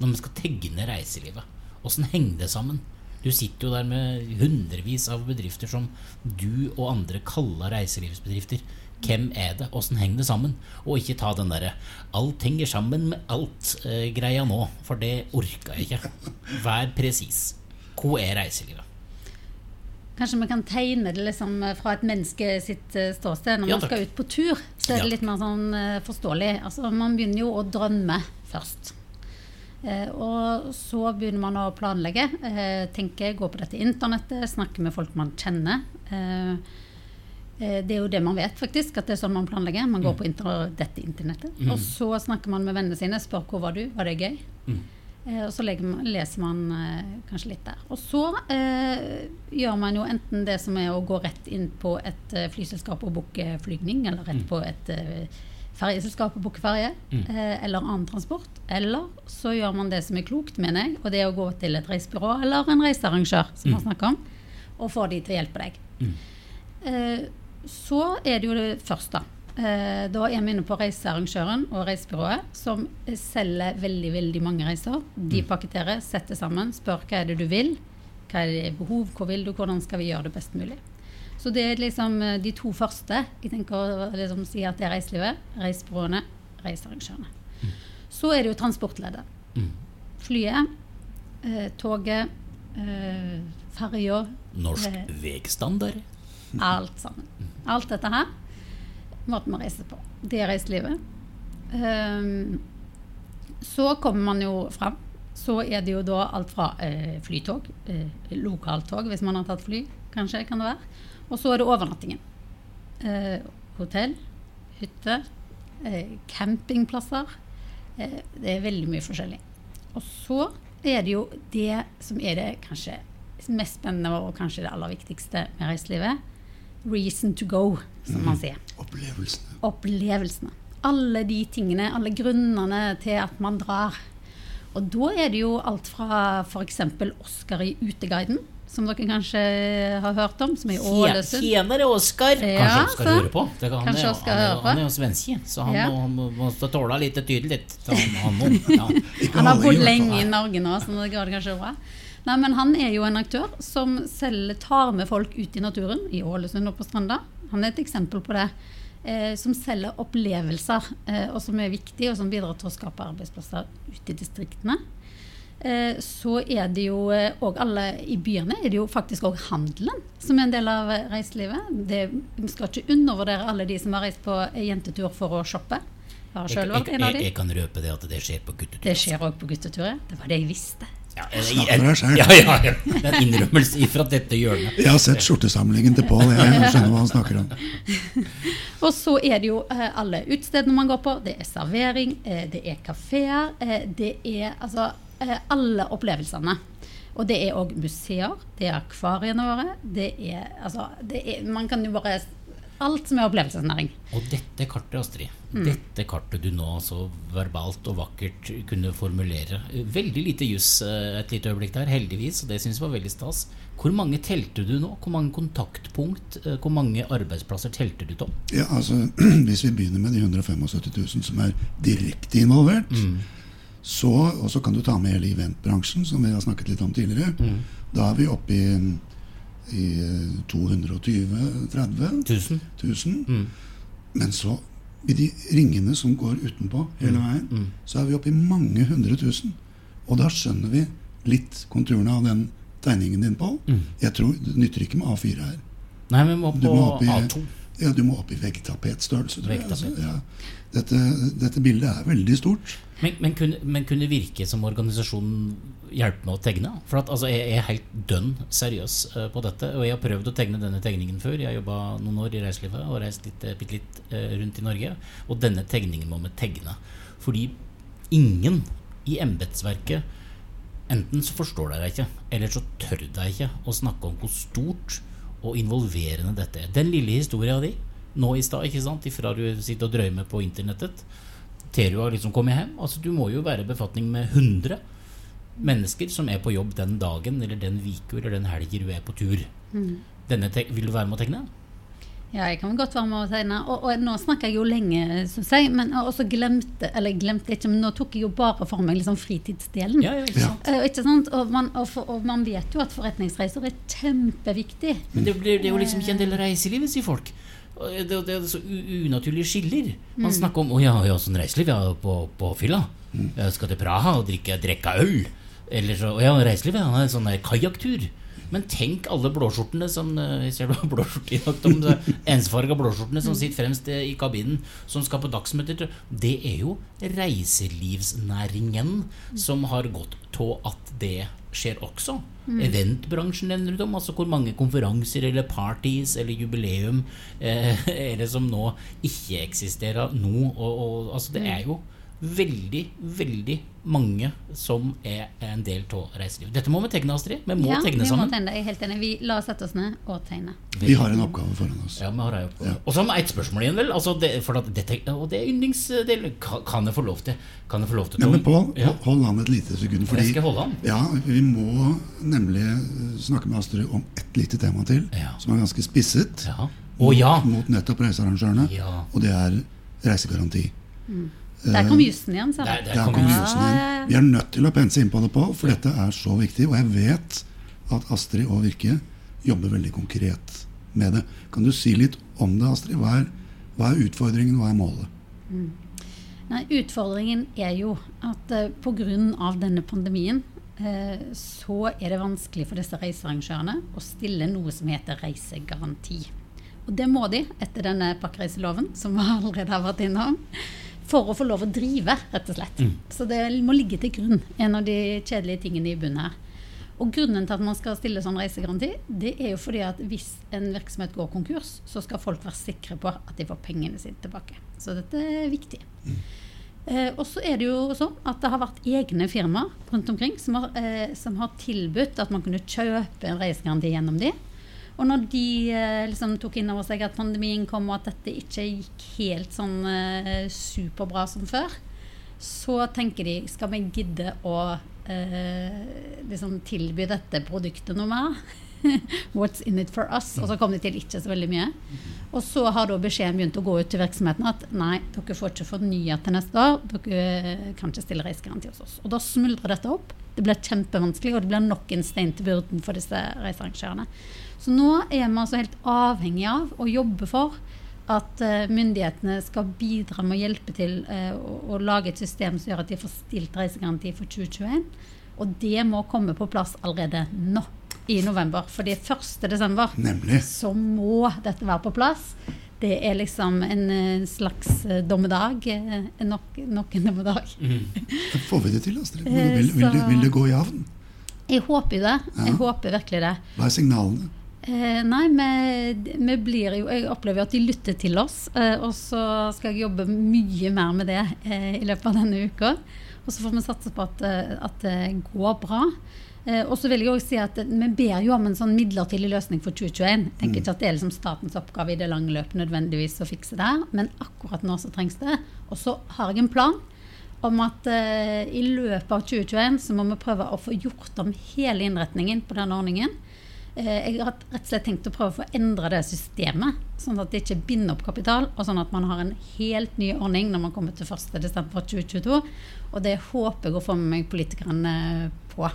Når vi skal tegne reiselivet. Åssen henger det sammen? Du sitter jo der med hundrevis av bedrifter som du og andre kaller reiselivsbedrifter. Hvem er det? Åssen henger det sammen? Og ikke ta den derre 'alt henger sammen med alt'-greia nå, for det orka jeg ikke. Vær presis. Hva er reiselivet?
Kanskje vi kan tegne det liksom fra et menneske sitt eh, ståsted. Når
Ja,
man skal ut på tur, så er det litt mer sånn eh, forståelig. Altså, man begynner jo å drømme først. Eh, og så begynner man å planlegge. Eh, tenke, gå på dette internettet, snakke med folk man kjenner. Eh, det er jo det man vet, faktisk, at det er sånn man planlegger. Man går på inter dette internettet.
Mm.
Og så snakker man med vennene sine, spør hvor var du, var det gøy?
Mm.
Og så man, leser man kanskje litt der. Og så eh, gjør man jo enten det som er å gå rett inn på et flyselskap og booke flygning, eller rett
Mm.
på et eh, ferjeselskap og booke ferje,
Mm.
eh, eller annen transport. Eller så gjør man det som er klokt, mener jeg, og det er å gå til et reisebyrå eller en reisearrangør, som
Mm.
snakker om, og få de til å hjelpe deg.
Mm.
Eh, så er det jo det første. Eh, da er vi inne på reisearrangøren og reisebyrået, som selger veldig veldig mange reiser. De pakketterer, setter sammen, spør hva er det du vil, hva er det behov, hvor vil du, hvordan skal vi gjøre det best mulig. Så det er liksom eh, de to første. Jeg tenker å liksom si at det er reiselivet, reisebyråene, reisearrangørene. Så er det jo transportleddet.
Mm.
Flyet, eh, toget, eh, ferja,
Norsk
Eh.
vegstandard.
Alt sammen. Alt dette her. Måten man reiser på. Det er reiselivet. Um, så kommer man jo fram. Så er det jo da alt fra eh, flytog, eh, lokaltog hvis man har tatt fly, kanskje kan det være. Og så er det overnattingen. Eh, hotell, hytte, eh, campingplasser. Eh, det er veldig mye forskjellig. Og så er det jo det som er det kanskje mest spennende og kanskje det aller viktigste med reiselivet. Reason to go, som man sier.
Opplevelsene.
Opplevelsene. Alle de tingene, alle grunnene til at man drar. Og da er det jo alt fra f.eks. Oscar i Uteguiden, som dere kanskje har hørt om, som er i Ålesund.
Tjenere Oskar!
Ja,
Kanskje Oskar
så.
hører på? Det kan, han,
Kanskje
er-
Oskar
han, er-
på.
han er jo svenske, så han
Ja.
må, må, må tåle litt tydelig. Han, han må, ja.
Han har bodd lenge i Norge nå, så det går det kanskje bra. Nei, men han er jo en aktør som selv tar med folk ut i naturen, i Ålesund og på Stranda. Han er et eksempel på det. Eh, som selger opplevelser, eh, og som er viktig, og som bidrar til å skape arbeidsplasser ute i distriktene. Eh, så er det jo òg alle i byene er det jo faktisk òg handelen som er en del av eh, reiselivet. Det, vi skal ikke undervurdere alle de som har reist på eh, jentetur for å shoppe. Jeg har sjøl vært en av
jeg,
de.
jeg kan røpe det at det skjer på guttetur.
Det skjer òg på guttetur. ja. Det var det jeg visste.
Ja, jeg- jeg- ja, ja, ja. Det er en innrømmelse fra dette hjørnet.
Jeg har sett skjortesamlingen til Pål. Jeg skjønner hva han snakker om.
Og så er det jo eh, alle utestedene man går på. Det er servering, eh, det er kafeer. Eh, det er altså eh, alle opplevelsene. Og det er òg museer. Det er akvariene våre. Det er altså det er, Man kan jo bare Alt som er opplevelsesnæring.
Og dette kartet, Astrid,
Mm.
dette kartet du nå så verbalt og vakkert kunne formulere Veldig lite juss eh, et lite øyeblikk der, heldigvis, og det syns jeg var veldig stas. Hvor mange telte du nå? Hvor mange kontaktpunkt, eh, hvor mange arbeidsplasser telte du, Tom?
Ja, altså, Hvis vi begynner med de 175 000 som er direkte involvert, så, og så kan du ta med hele eventbransjen, som vi har snakket litt om tidligere. Da er vi oppe i, i 220-30
000.
000. Men så, i de ringene som går utenpå hele veien, så er vi oppe i mange hundre tusen. Og da skjønner vi litt konturene av den tegningen din, Pål. Jeg tror Det nytter ikke med A4 her.
Nei, vi må på
må opp i,
A2.
Ja, du må opp i veggtapetstørrelse, tror jeg. Altså, ja. dette, dette bildet er veldig stort.
Men, men, kunne, men kunne Virke som organisasjon hjelpe med å tegne? For at, altså, jeg, er helt dønn seriøs uh, på dette. Og jeg har prøvd å tegne denne tegningen før. Jeg har jobba noen år i reiselivet og reist litt, eh, bitte litt uh, rundt i Norge. Og denne tegningen må vi tegne. Fordi ingen i embetsverket Enten så forstår deg ikke, eller så tør de ikke å snakke om hvor stort og involverende dette er. Den lille historia di nå i stad, ikke sant, ifra du sitter og drømmer på internettet, til du har liksom kommet hjem. Altså, du må jo være i befatning med 100 mennesker som er på jobb den dagen eller den uka eller den helga du er på tur. Denne te vil du være med å tegne?
Ja, jeg kan godt være med å tegne. Og, og nå snakker jeg jo lenge, som jeg. Men og så glemte Eller glemte ikke, men nå tok jeg jo bare for meg liksom fritidsdelen.
Ja, ja, ikke
Ja.
Eh, ikke sant? Og, man, og, for, og man vet jo at forretningsreiser er kjempeviktig.
Men det, blir, det er jo liksom ikke en del av reiselivet, sier folk. Det, det er så unaturlige skiller. Man snakker om 'Å ja, ja, sånn reiseliv, ja, på, på fylla'. Jeg skal til Praha og drikke, drikke øl. Eller så, ja, reiseliv ja, en sånn kajakktur. Men tenk alle blåskjortene som eh, Jeg ser du blåskjorte i dag, de Ensfarga blåskjortene som sitter fremst eh, i kabinen, som skal på dagsmøter. Det er jo reiselivsnæringen som har gått til at det skjer også. Eventbransjen nevner du om. Altså hvor mange konferanser eller parties eller jubileum eh, er det som nå ikke eksisterer nå. Og, og, altså det er jo veldig, veldig mange som er en del av reiselivet. Dette må vi tegne, Astrid. Vi må
ja,
tegne
vi må tegne. Jeg er helt enig. Vi la oss sette oss ned og tegne.
Vi har en oppgave foran oss.
Ja, vi har oppgave.
Ja.
Og så har vi ett spørsmål igjen, vel. Altså det, for at dette, og det er yndlingsdelen. Kan, jeg få lov til Kan jeg få lov til
Ja, men Pål,
Ja.
hold an et lite sekund.
Jeg skal holde an.
ja, vi må nemlig eh, snakke med Astrid om et lite tema til,
Ja.
som er ganske spisset
Ja. Å ja!
mot nettopp reisearrangørene.
Ja.
Og det er reisegaranti.
Der kom jussen igjen, sa du.
der kom
kom
vi.
Vi er nødt til å pense inn på det, på, for dette er så viktig. Og jeg vet at Astrid og Virke jobber veldig konkret med det. Kan du si litt om det, Astrid? Hva er, hva er utfordringen, hva er målet?
Nei, utfordringen er jo at uh, pga. denne pandemien eh, så er det vanskelig for disse reisearrangørene å stille noe som heter reisegaranti. Og det må de etter denne pakkereiseloven, som vi allerede har vært innom, for å få lov å drive, rett og slett. Så det må ligge til grunn, en av de kjedelige tingene i bunnen her. Og grunnen til at man skal stille sånn reisegaranti, det er jo fordi at hvis en virksomhet går konkurs, så skal folk være sikre på at de får pengene sine tilbake. Så dette er viktig. Eh, og så er det jo sånn at det har vært egne firmaer rundt omkring som har, eh, som har tilbudt at man kunne kjøpe en reisegaranti gjennom de. Og når de eh, liksom tok inn over seg at pandemien kom, og at dette ikke gikk helt sånn eh, superbra som før, så tenker de skal vi gidde å eh, liksom tilby dette produktet noe mer? What's in it for us? Og så kom de til ikke så veldig mye. Og så har da beskjeden begynt å gå ut til virksomheten at nei, dere får ikke fornya til neste år. Dere kan ikke stille reisegaranti hos oss. Og da smuldrer dette opp. Det blir kjempevanskelig, og det blir nok en stein til byrden for disse reisearrangørene. Så nå er vi altså helt avhengig av å jobbe for at eh, myndighetene skal bidra med å hjelpe til eh, å, å lage et system som gjør at de får stilt reisegaranti for 2021. Og det må komme på plass allerede nå i november. Fordi 1. desember
Nemlig.
så må dette være på plass. Det er liksom en eh, slags dommedag. Nok, nok en dommedag.
Får vi det til, Astrid? Vil, vil, vil, det, vil det gå i havn?
Jeg håper jo det. Jeg
Ja.
håper virkelig det.
Hva er signalene?
Eh, nei, vi, vi blir jo Jeg opplever at de lytter til oss. Eh, og så skal jeg jobbe mye mer med det eh, i løpet av denne uka. Og så får vi satse på at, eh, at det går bra. Eh, og så vil jeg også si at vi ber jo om en sånn midlertidig løsning for 2021. Jeg tenker ikke at det er liksom statens oppgave i det lange løpet nødvendigvis å fikse det men akkurat nå så trengs det. Og så har jeg en plan om at eh, i løpet av 2021 så må vi prøve å få gjort om hele innretningen på denne ordningen. Eh, jeg har rett og slett tenkt å prøve å få endra det systemet, sånn at det ikke binder opp kapital, og sånn at man har en helt ny ordning når man kommer til 1.12.2022. Og det håper jeg å få med meg politikerne på.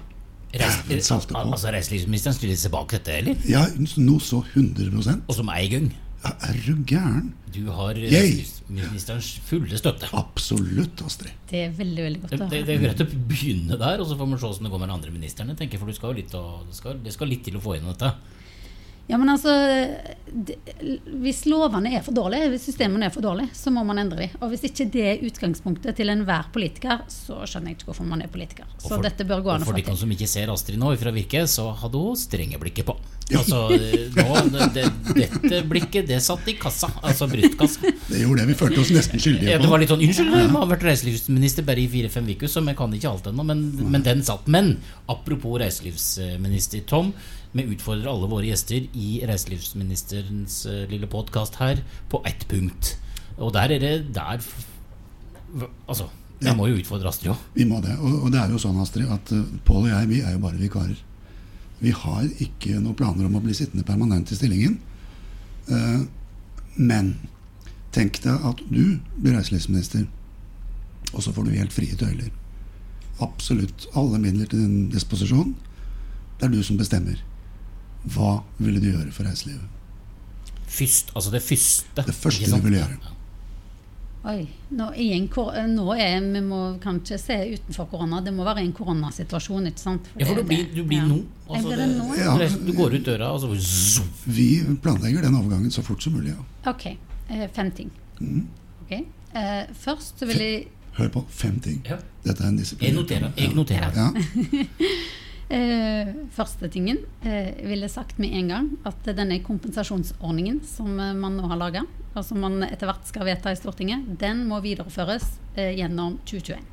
Salte på.
altså Reiselivsministeren stiller seg bak dette, eller?
Ja, noe så 100%
Og som en gang.
Er du gæren?
Du har ministerens fulle støtte.
Absolutt, Astrid.
Det er veldig veldig godt
Det,
å
det, det er greit å begynne der, og så får vi se hvordan det går med de andre ministrene. tenker For du skal jo litt, det, skal, det skal litt til å få inn dette.
Ja, men altså, det, Hvis lovene er for dårlige, hvis systemene er for dårlige, så må man endre dem. Og hvis ikke det er utgangspunktet til enhver politiker, så skjønner jeg ikke hvorfor man er politiker. Så
for-
dette bør gå
Og
an å
for de som ikke ser Astrid nå fra Virke, så hadde hun strenge blikket på. Altså, nå, det, dette blikket, det satt i kassa. Altså bruttkassa.
Det gjorde det. Vi følte oss nesten skyldige
Ja, det var litt sånn, Unnskyld, jeg har vært reiselivsminister bare i fire-fem uker, så jeg kan ikke alt ennå. Men, men den satt. Men apropos reiselivsminister Tom. Vi utfordrer alle våre gjester i reiselivsministerens eh, lille podkast her på ett punkt. Og der er det der Altså, vi
Ja.
må jo utfordre Astrid òg.
Vi må det. Og, og det er jo sånn, Astrid, at uh, Pål og jeg, vi er jo bare vikarer. Vi har ikke noen planer om å bli sittende permanent i stillingen. Eh, men tenk deg at du blir reiselivsminister, og så får du helt frie tøyler. Absolutt alle midler til din disposisjon. Det er du som bestemmer. Hva ville du gjøre for reiselivet?
Først, altså det første.
Det første du ville gjøre.
Oi. Nå, i en, nå er vi må kanskje se utenfor korona. Det må være en koronasituasjon, ikke sant?
Ja, for du blir, du blir
ja.
nå.
Altså blir det nå,
ja.
Du går ut døra, og så.
Vi planlegger den overgangen så fort som mulig. ja.
Ok. Eh, fem ting.
Mm.
Ok. Eh, først så vil jeg
Hør på, fem ting.
Ja.
Dette er en disiplin.
Jeg noterer. Jeg noterer.
Ja.
Eh, første tingen eh, ville sagt med en gang at denne kompensasjonsordningen som eh, man nå har laga, og som man etter hvert skal vedta i Stortinget, den må videreføres eh, gjennom 2021.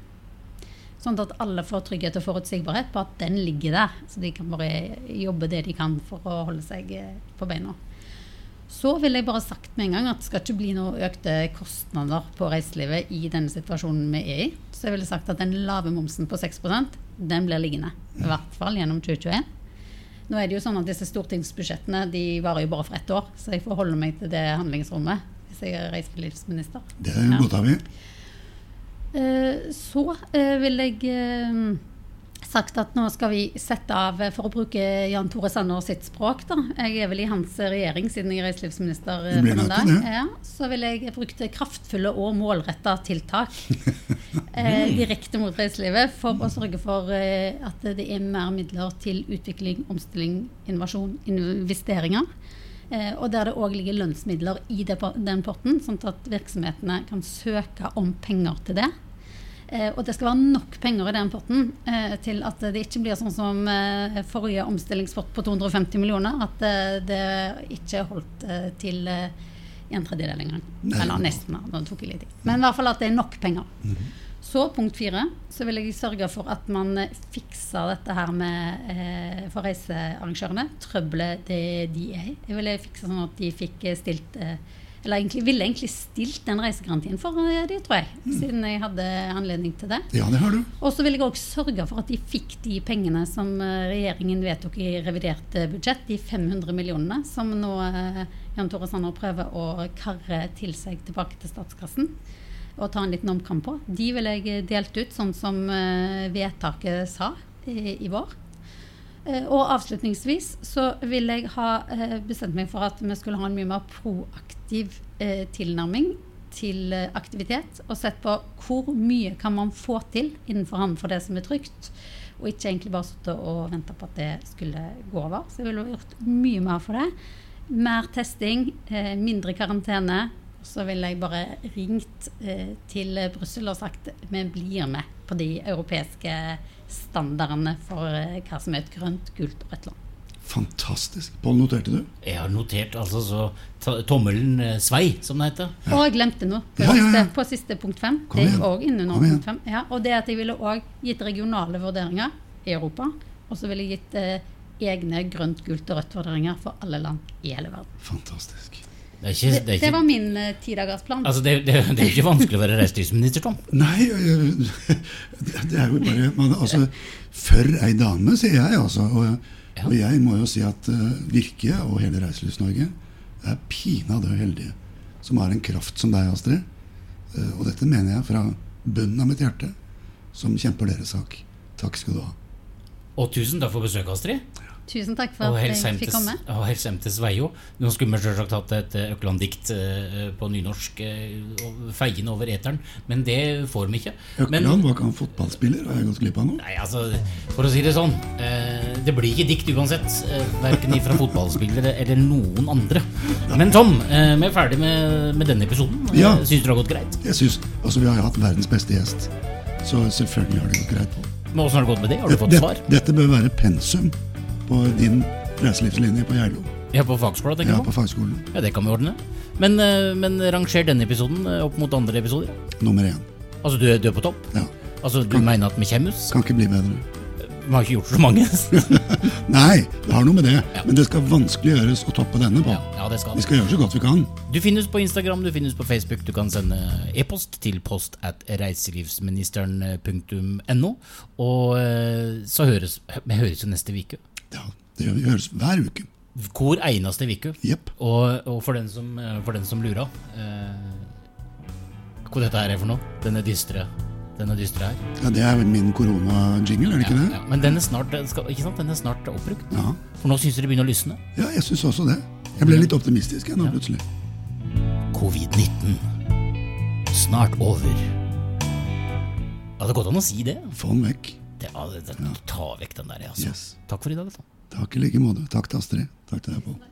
Sånn at alle får trygghet og forutsigbarhet på at den ligger der. Så de kan bare jobbe det de kan for å holde seg eh, på beina. Så vil jeg bare sagt med en gang at det skal ikke bli noe økte kostnader på reiselivet i denne situasjonen vi er i. Så jeg ville sagt at den lave momsen på 6% den blir liggende. I hvert fall gjennom 2021. Nå er det jo sånn at disse stortingsbudsjettene de varer jo bare for ett år, så jeg får holde meg til det handlingsrommet hvis jeg er reiselivsminister.
Det
Ja.
godtar vi.
Eh, Så eh, vil jeg eh, sagt at nå skal vi sette av, for å bruke Jan Tore Sanner sitt språk, da. Jeg er vel i hans regjering siden jeg er reiselivsminister. på den
det.
Ja, så vil jeg bruke kraftfulle og målretta tiltak eh, direkte mot reiselivet for å sørge for eh, at det er mer midler til utvikling, omstilling, innovasjon, investeringer. Eh, og der det òg ligger lønnsmidler i det, den potten, sånn at virksomhetene kan søke om penger til det. Eh, og det skal være nok penger i den potten eh, til at det ikke blir sånn som eh, forrige omstillingspott på 250 millioner, at det ikke holdt eh, til eh, en tredjedel engang. Eller nesten. da, Nå tok jeg litt. Men i hvert fall at det er nok penger. Så punkt fire, så vil jeg sørge for at man eh, fikser dette her med eh, for reisearrangørene. Trøbbelet det de er i. Jeg ville fikse sånn at de fikk eh, stilt eh, Eller egentlig ville egentlig stilt den reisegarantien for eh, de, tror jeg. Siden jeg hadde anledning til det.
Ja, det har du.
Og så ville jeg òg sørge for at de fikk de pengene som eh, regjeringen vedtok i revidert eh, budsjett, de 500 millionene som nå eh, Jan Tore Sanner prøver å karre til seg tilbake til statskassen. Og ta en liten omkamp på. De ville jeg delt ut sånn som eh, vedtaket sa i, i vår. Eh, Og avslutningsvis så vil jeg ha eh, bestemt meg for at vi skulle ha en mye mer proaktiv eh, tilnærming til aktivitet. Og sett på hvor mye kan man få til innenfor rammen for det som er trygt. Og ikke egentlig bare sitte og vente på at det skulle gå over. Så jeg ville gjort mye mer for det. Mer testing, mindre karantene. Så ville jeg bare ringt til Brussel og sagt vi blir med på de europeiske standardene for eh, hva som er et grønt, gult og rødt land.
Fantastisk. Pål, noterte du?
Jeg har notert altså så tommelen eh, svei, som det heter.
Og jeg glemte noe på,
Ja, ja, ja.
På siste punkt fem.
Kom
det er
igjen.
òg inne under
Kom
punkt fem. Ja, og det at jeg ville òg gitt regionale vurderinger i Europa. Og så ville jeg gitt eh, egne grønt, gult og rødt vurderinger for alle land i hele verden.
Fantastisk.
Det ikke,
Det,
er
det var
ikke,
min eh, tidagersplan.
altså det, det, det er ikke vanskelig å være reiselivsminister, Tom.
Nei, det er jo bare man, altså, For ei dame, sier jeg, altså. Og,
Ja.
og jeg må jo si at uh, Virke og hele Reiselivs-Norge er pinadø heldige som har en kraft som deg, Astrid. Uh, og dette mener jeg fra bunnen av mitt hjerte, som kjemper deres sak. Takk skal du ha.
Og tusen takk for besøket, Astrid.
Tusen takk for at jeg fikk komme.
og Helsemtes Veio. Nå skulle vi selvsagt hatt et eh, Økland-dikt eh, på nynorsk feiende feien over eteren, men det får vi ikke. Men,
Økland var ikke han fotballspiller? Har jeg gått glipp av noe?
Nei, altså, for å si det sånn eh, Det blir ikke dikt uansett. Eh, verken fra fotballspillere eller noen andre. Men Tom, eh, vi er ferdig med, med denne episoden.
Ja.
Eh, Syns du det har gått greit?
Jeg synes, altså Vi har jo hatt verdens beste gjest, så selvfølgelig har det gått greit.
Men Åssen har det gått med det? Har du
Dette,
fått
dette,
svar?
dette bør være pensum på din reiselivslinje på Geilo.
Ja, på fagskolen, tenker du
Ja,
på?
fagskolen.
Ja, det kan vi ordne. Men, eh, men ranger denne episoden eh, opp mot andre episoder?
Nummer én.
Altså, du du er på topp?
Ja.
Altså, Du mener at vi kommer oss?
Kan ikke bli bedre.
Vi har ikke gjort så mange.
Nei, det har noe med det. Men det skal vanskelig gjøres å toppe denne på.
ja, ja, det skal
Vi skal gjøre så godt vi kan.
Du finnes på Instagram, du finnes på Facebook. Du kan sende e-post til post at reiselivsministeren.no. Og eh, så høres vi høres jo neste uke.
Ja, Det gjør vi høres hver uke.
Hvor eneste uke.
Yep.
Og, og for den som, eh, for den som lurer eh, Hva dette her er for noe? Denne dystre Denne dystre her.
Ja, Det er min korona-jingle, er det ikke det?
ja. Men den er snart, skal, ikke sant? Den er snart oppbrukt.
Ja,
For nå syns du det begynner å lysne.
ja jeg syns også det. Jeg ble litt optimistisk jeg nå
Ja.
plutselig.
Covid-19. snart over. Ja, det går an å si det.
Få den vekk.
Det, ja, det, det Ta vekk den der, altså.
Yes.
Takk for i dag. Da.
Takk i like måte. Takk til Astrid. Takk til deg, Pål.